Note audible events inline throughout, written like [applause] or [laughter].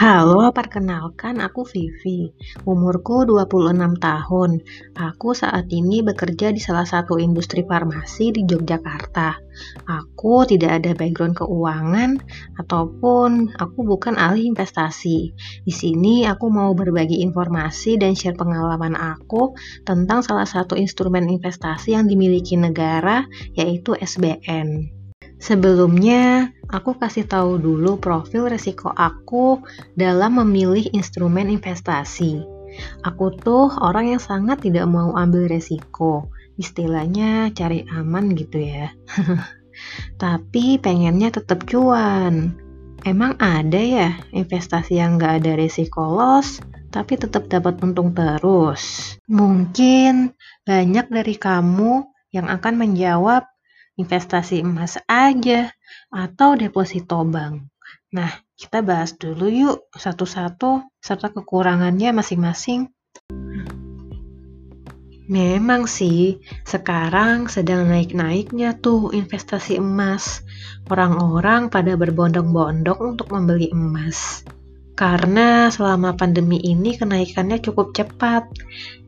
Halo, perkenalkan aku Vivi. Umurku 26 tahun. Aku saat ini bekerja di salah satu industri farmasi di Yogyakarta. Aku tidak ada background keuangan ataupun aku bukan ahli investasi. Di sini aku mau berbagi informasi dan share pengalaman aku tentang salah satu instrumen investasi yang dimiliki negara yaitu SBN. Sebelumnya, aku kasih tahu dulu profil resiko aku dalam memilih instrumen investasi. Aku tuh orang yang sangat tidak mau ambil resiko, istilahnya cari aman gitu ya. [laughs] Tapi pengennya tetap cuan. Emang ada ya investasi yang nggak ada resiko loss, tapi tetap dapat untung terus? Mungkin banyak dari kamu yang akan menjawab investasi emas aja, atau deposito bank. Nah, kita bahas dulu yuk satu-satu serta kekurangannya masing-masing. Memang sih, sekarang sedang naik-naiknya tuh investasi emas. Orang-orang pada berbondong-bondong untuk membeli emas. Karena selama pandemi ini kenaikannya cukup cepat.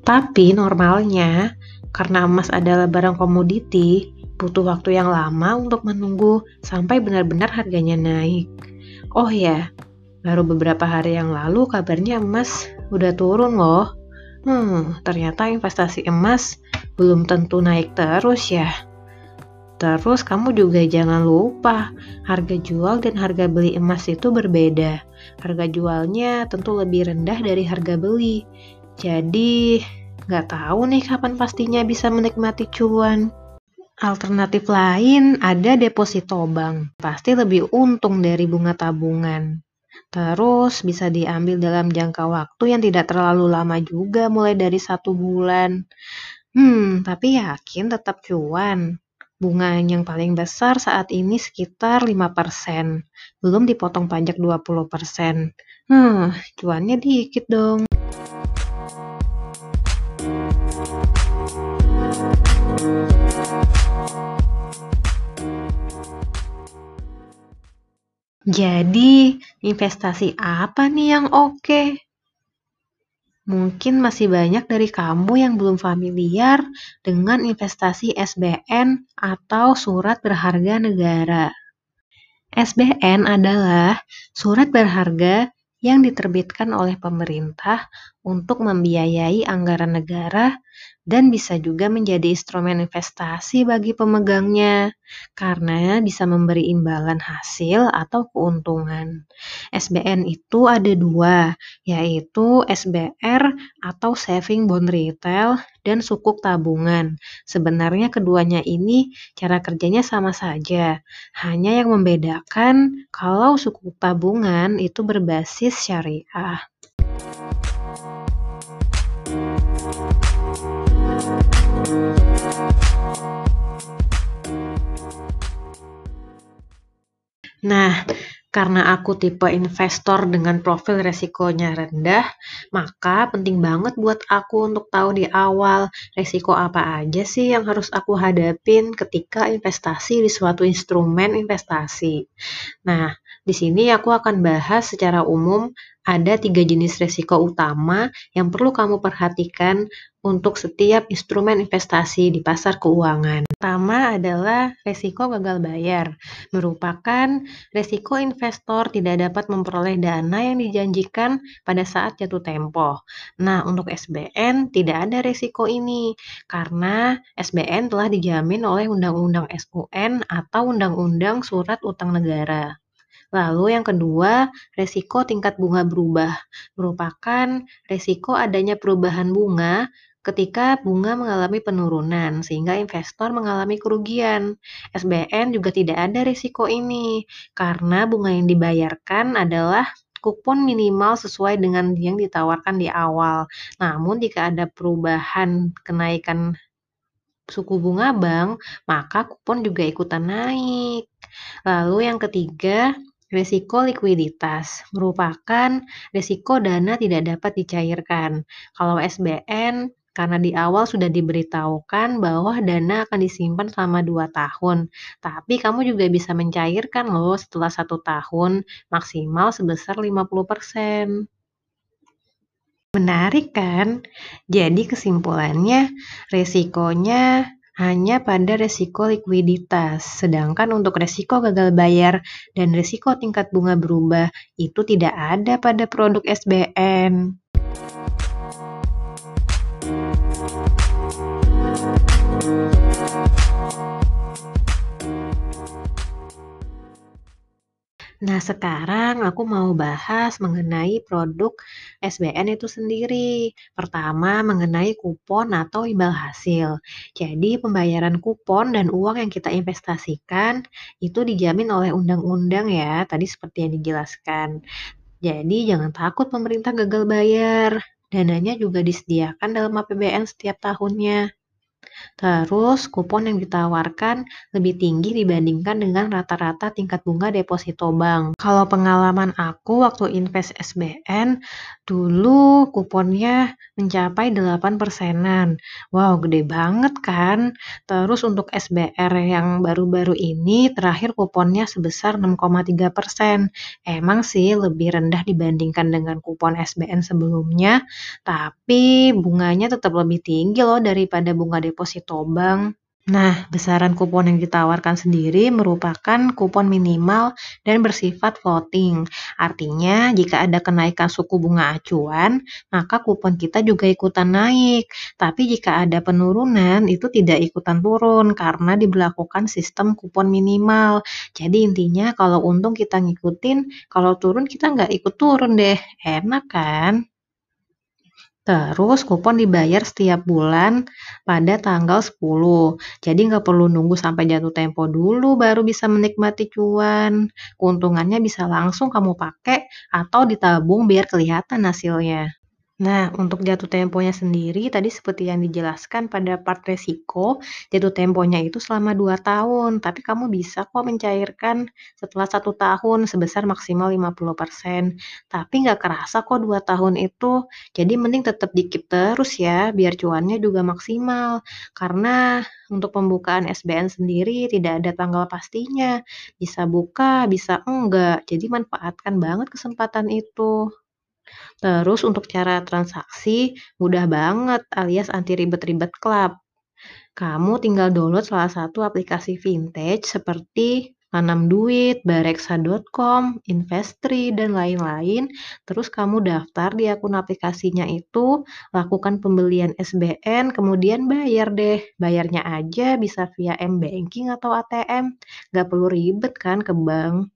Tapi normalnya, karena emas adalah barang komoditi, butuh waktu yang lama untuk menunggu sampai benar-benar harganya naik. Oh ya, baru beberapa hari yang lalu kabarnya emas udah turun loh. Hmm, ternyata investasi emas belum tentu naik terus ya. Terus kamu juga jangan lupa, harga jual dan harga beli emas itu berbeda. Harga jualnya tentu lebih rendah dari harga beli. Jadi, nggak tahu nih kapan pastinya bisa menikmati cuan. Alternatif lain ada deposito bank, pasti lebih untung dari bunga tabungan. Terus bisa diambil dalam jangka waktu yang tidak terlalu lama juga mulai dari satu bulan. Hmm, tapi yakin tetap cuan. Bunga yang paling besar saat ini sekitar 5%. Belum dipotong pajak 20%. Hmm, cuannya dikit dong. Jadi, investasi apa nih yang oke? Mungkin masih banyak dari kamu yang belum familiar dengan investasi SBN atau surat berharga negara. SBN adalah surat berharga yang diterbitkan oleh pemerintah untuk membiayai anggaran negara dan bisa juga menjadi instrumen investasi bagi pemegangnya karena bisa memberi imbalan hasil atau keuntungan. SBN itu ada dua, yaitu SBR atau Saving Bond Retail dan sukuk tabungan. Sebenarnya keduanya ini cara kerjanya sama saja, hanya yang membedakan kalau sukuk tabungan itu berbasis syariah. Nah, karena aku tipe investor dengan profil resikonya rendah, maka penting banget buat aku untuk tahu di awal resiko apa aja sih yang harus aku hadapin ketika investasi di suatu instrumen investasi. Nah, di sini aku akan bahas secara umum ada tiga jenis resiko utama yang perlu kamu perhatikan untuk setiap instrumen investasi di pasar keuangan. Pertama adalah resiko gagal bayar, merupakan resiko investor tidak dapat memperoleh dana yang dijanjikan pada saat jatuh tempo. Nah, untuk SBN tidak ada resiko ini karena SBN telah dijamin oleh Undang-Undang SUN atau Undang-Undang Surat Utang Negara. Lalu yang kedua, resiko tingkat bunga berubah, merupakan resiko adanya perubahan bunga ketika bunga mengalami penurunan sehingga investor mengalami kerugian. SBN juga tidak ada risiko ini karena bunga yang dibayarkan adalah kupon minimal sesuai dengan yang ditawarkan di awal. Namun jika ada perubahan kenaikan suku bunga bank, maka kupon juga ikutan naik. Lalu yang ketiga, Resiko likuiditas merupakan resiko dana tidak dapat dicairkan. Kalau SBN karena di awal sudah diberitahukan bahwa dana akan disimpan selama 2 tahun. Tapi kamu juga bisa mencairkan loh setelah satu tahun, maksimal sebesar 50%. Menarik kan? Jadi kesimpulannya, resikonya hanya pada resiko likuiditas, sedangkan untuk resiko gagal bayar dan resiko tingkat bunga berubah itu tidak ada pada produk SBN. Nah, sekarang aku mau bahas mengenai produk SBN itu sendiri. Pertama, mengenai kupon atau imbal hasil. Jadi, pembayaran kupon dan uang yang kita investasikan itu dijamin oleh undang-undang ya, tadi seperti yang dijelaskan. Jadi, jangan takut pemerintah gagal bayar. Dananya juga disediakan dalam APBN setiap tahunnya. Terus, kupon yang ditawarkan lebih tinggi dibandingkan dengan rata-rata tingkat bunga deposito bank. Kalau pengalaman aku waktu invest SBN, dulu kuponnya mencapai 8 persenan. Wow, gede banget kan? Terus untuk SBR yang baru-baru ini, terakhir kuponnya sebesar 6,3 persen. Emang sih lebih rendah dibandingkan dengan kupon SBN sebelumnya, tapi bunganya tetap lebih tinggi loh daripada bunga deposito bank. Nah, besaran kupon yang ditawarkan sendiri merupakan kupon minimal dan bersifat floating. Artinya, jika ada kenaikan suku bunga acuan, maka kupon kita juga ikutan naik. Tapi jika ada penurunan, itu tidak ikutan turun karena diberlakukan sistem kupon minimal. Jadi intinya kalau untung kita ngikutin, kalau turun kita nggak ikut turun deh. Enak kan? Terus kupon dibayar setiap bulan pada tanggal 10. Jadi nggak perlu nunggu sampai jatuh tempo dulu baru bisa menikmati cuan. Keuntungannya bisa langsung kamu pakai atau ditabung biar kelihatan hasilnya. Nah, untuk jatuh temponya sendiri, tadi seperti yang dijelaskan pada part resiko, jatuh temponya itu selama 2 tahun, tapi kamu bisa kok mencairkan setelah satu tahun sebesar maksimal 50%. Tapi nggak kerasa kok 2 tahun itu, jadi mending tetap dikit terus ya, biar cuannya juga maksimal. Karena untuk pembukaan SBN sendiri tidak ada tanggal pastinya, bisa buka, bisa enggak, jadi manfaatkan banget kesempatan itu. Terus untuk cara transaksi, mudah banget alias anti ribet-ribet klub. Kamu tinggal download salah satu aplikasi vintage seperti Tanam Duit, Bareksa.com, Investri, dan lain-lain. Terus kamu daftar di akun aplikasinya itu, lakukan pembelian SBN, kemudian bayar deh. Bayarnya aja bisa via M-Banking atau ATM. Gak perlu ribet kan ke bank.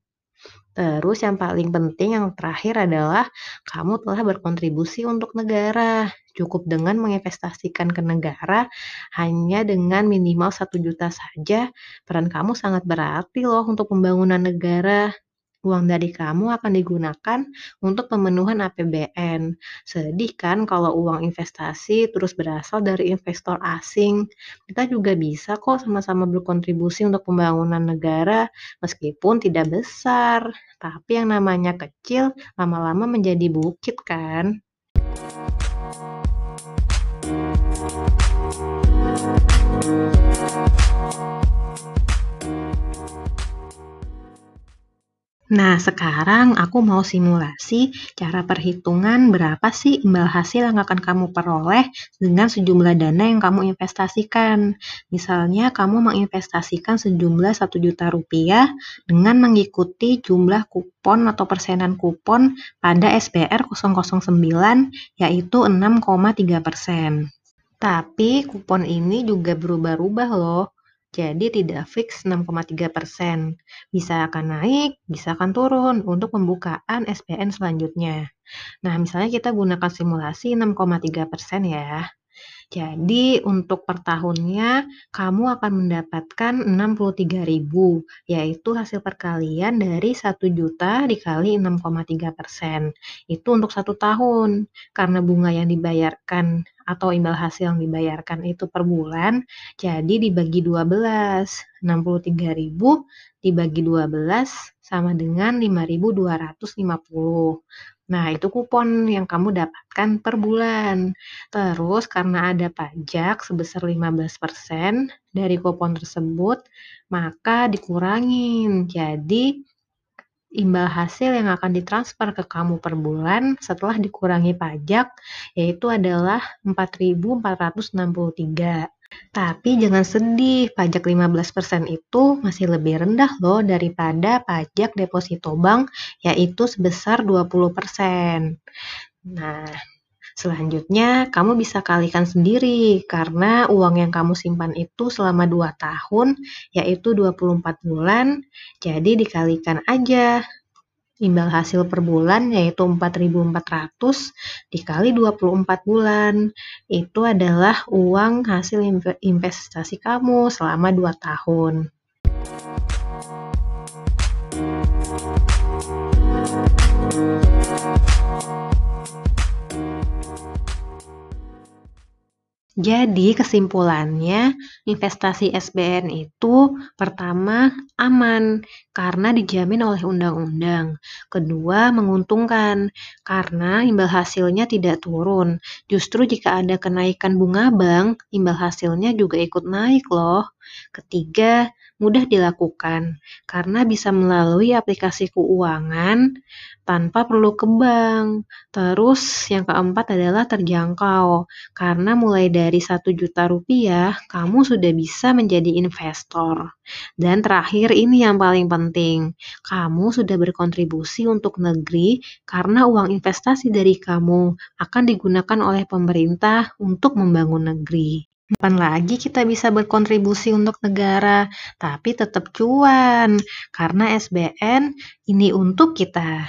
Terus yang paling penting yang terakhir adalah kamu telah berkontribusi untuk negara. Cukup dengan menginvestasikan ke negara hanya dengan minimal satu juta saja, peran kamu sangat berarti loh untuk pembangunan negara. Uang dari kamu akan digunakan untuk pemenuhan APBN. Sedih kan kalau uang investasi terus berasal dari investor asing. Kita juga bisa kok sama-sama berkontribusi untuk pembangunan negara meskipun tidak besar. Tapi yang namanya kecil lama-lama menjadi bukit kan? Nah, sekarang aku mau simulasi cara perhitungan berapa sih imbal hasil yang akan kamu peroleh dengan sejumlah dana yang kamu investasikan. Misalnya, kamu menginvestasikan sejumlah 1 juta rupiah dengan mengikuti jumlah kupon atau persenan kupon pada SBR 009 yaitu 6,3 persen. Tapi kupon ini juga berubah-ubah loh. Jadi tidak fix 6,3 persen. Bisa akan naik, bisa akan turun untuk pembukaan SPN selanjutnya. Nah, misalnya kita gunakan simulasi 6,3 persen ya. Jadi untuk per tahunnya kamu akan mendapatkan 63.000, yaitu hasil perkalian dari 1 juta dikali 6,3 persen. Itu untuk satu tahun. Karena bunga yang dibayarkan atau imbal hasil yang dibayarkan itu per bulan, jadi dibagi 12. 63.000 dibagi 12 sama dengan 5.250. Nah, itu kupon yang kamu dapatkan per bulan. Terus karena ada pajak sebesar 15% dari kupon tersebut, maka dikurangin. Jadi, imbal hasil yang akan ditransfer ke kamu per bulan setelah dikurangi pajak yaitu adalah 4.463. Tapi jangan sedih, pajak 15% itu masih lebih rendah loh daripada pajak deposito bank yaitu sebesar 20%. Nah, selanjutnya kamu bisa kalikan sendiri karena uang yang kamu simpan itu selama 2 tahun yaitu 24 bulan, jadi dikalikan aja Imbal hasil per bulan yaitu 4.400 dikali 24 bulan. Itu adalah uang hasil investasi kamu selama 2 tahun. Jadi kesimpulannya, investasi SBN itu pertama aman karena dijamin oleh undang-undang. Kedua, menguntungkan karena imbal hasilnya tidak turun. Justru jika ada kenaikan bunga bank, imbal hasilnya juga ikut naik loh. Ketiga, mudah dilakukan karena bisa melalui aplikasi keuangan tanpa perlu ke bank. Terus yang keempat adalah terjangkau, karena mulai dari satu juta rupiah, kamu sudah bisa menjadi investor. Dan terakhir ini yang paling penting, kamu sudah berkontribusi untuk negeri karena uang investasi dari kamu akan digunakan oleh pemerintah untuk membangun negeri. Kapan lagi kita bisa berkontribusi untuk negara, tapi tetap cuan, karena SBN ini untuk kita.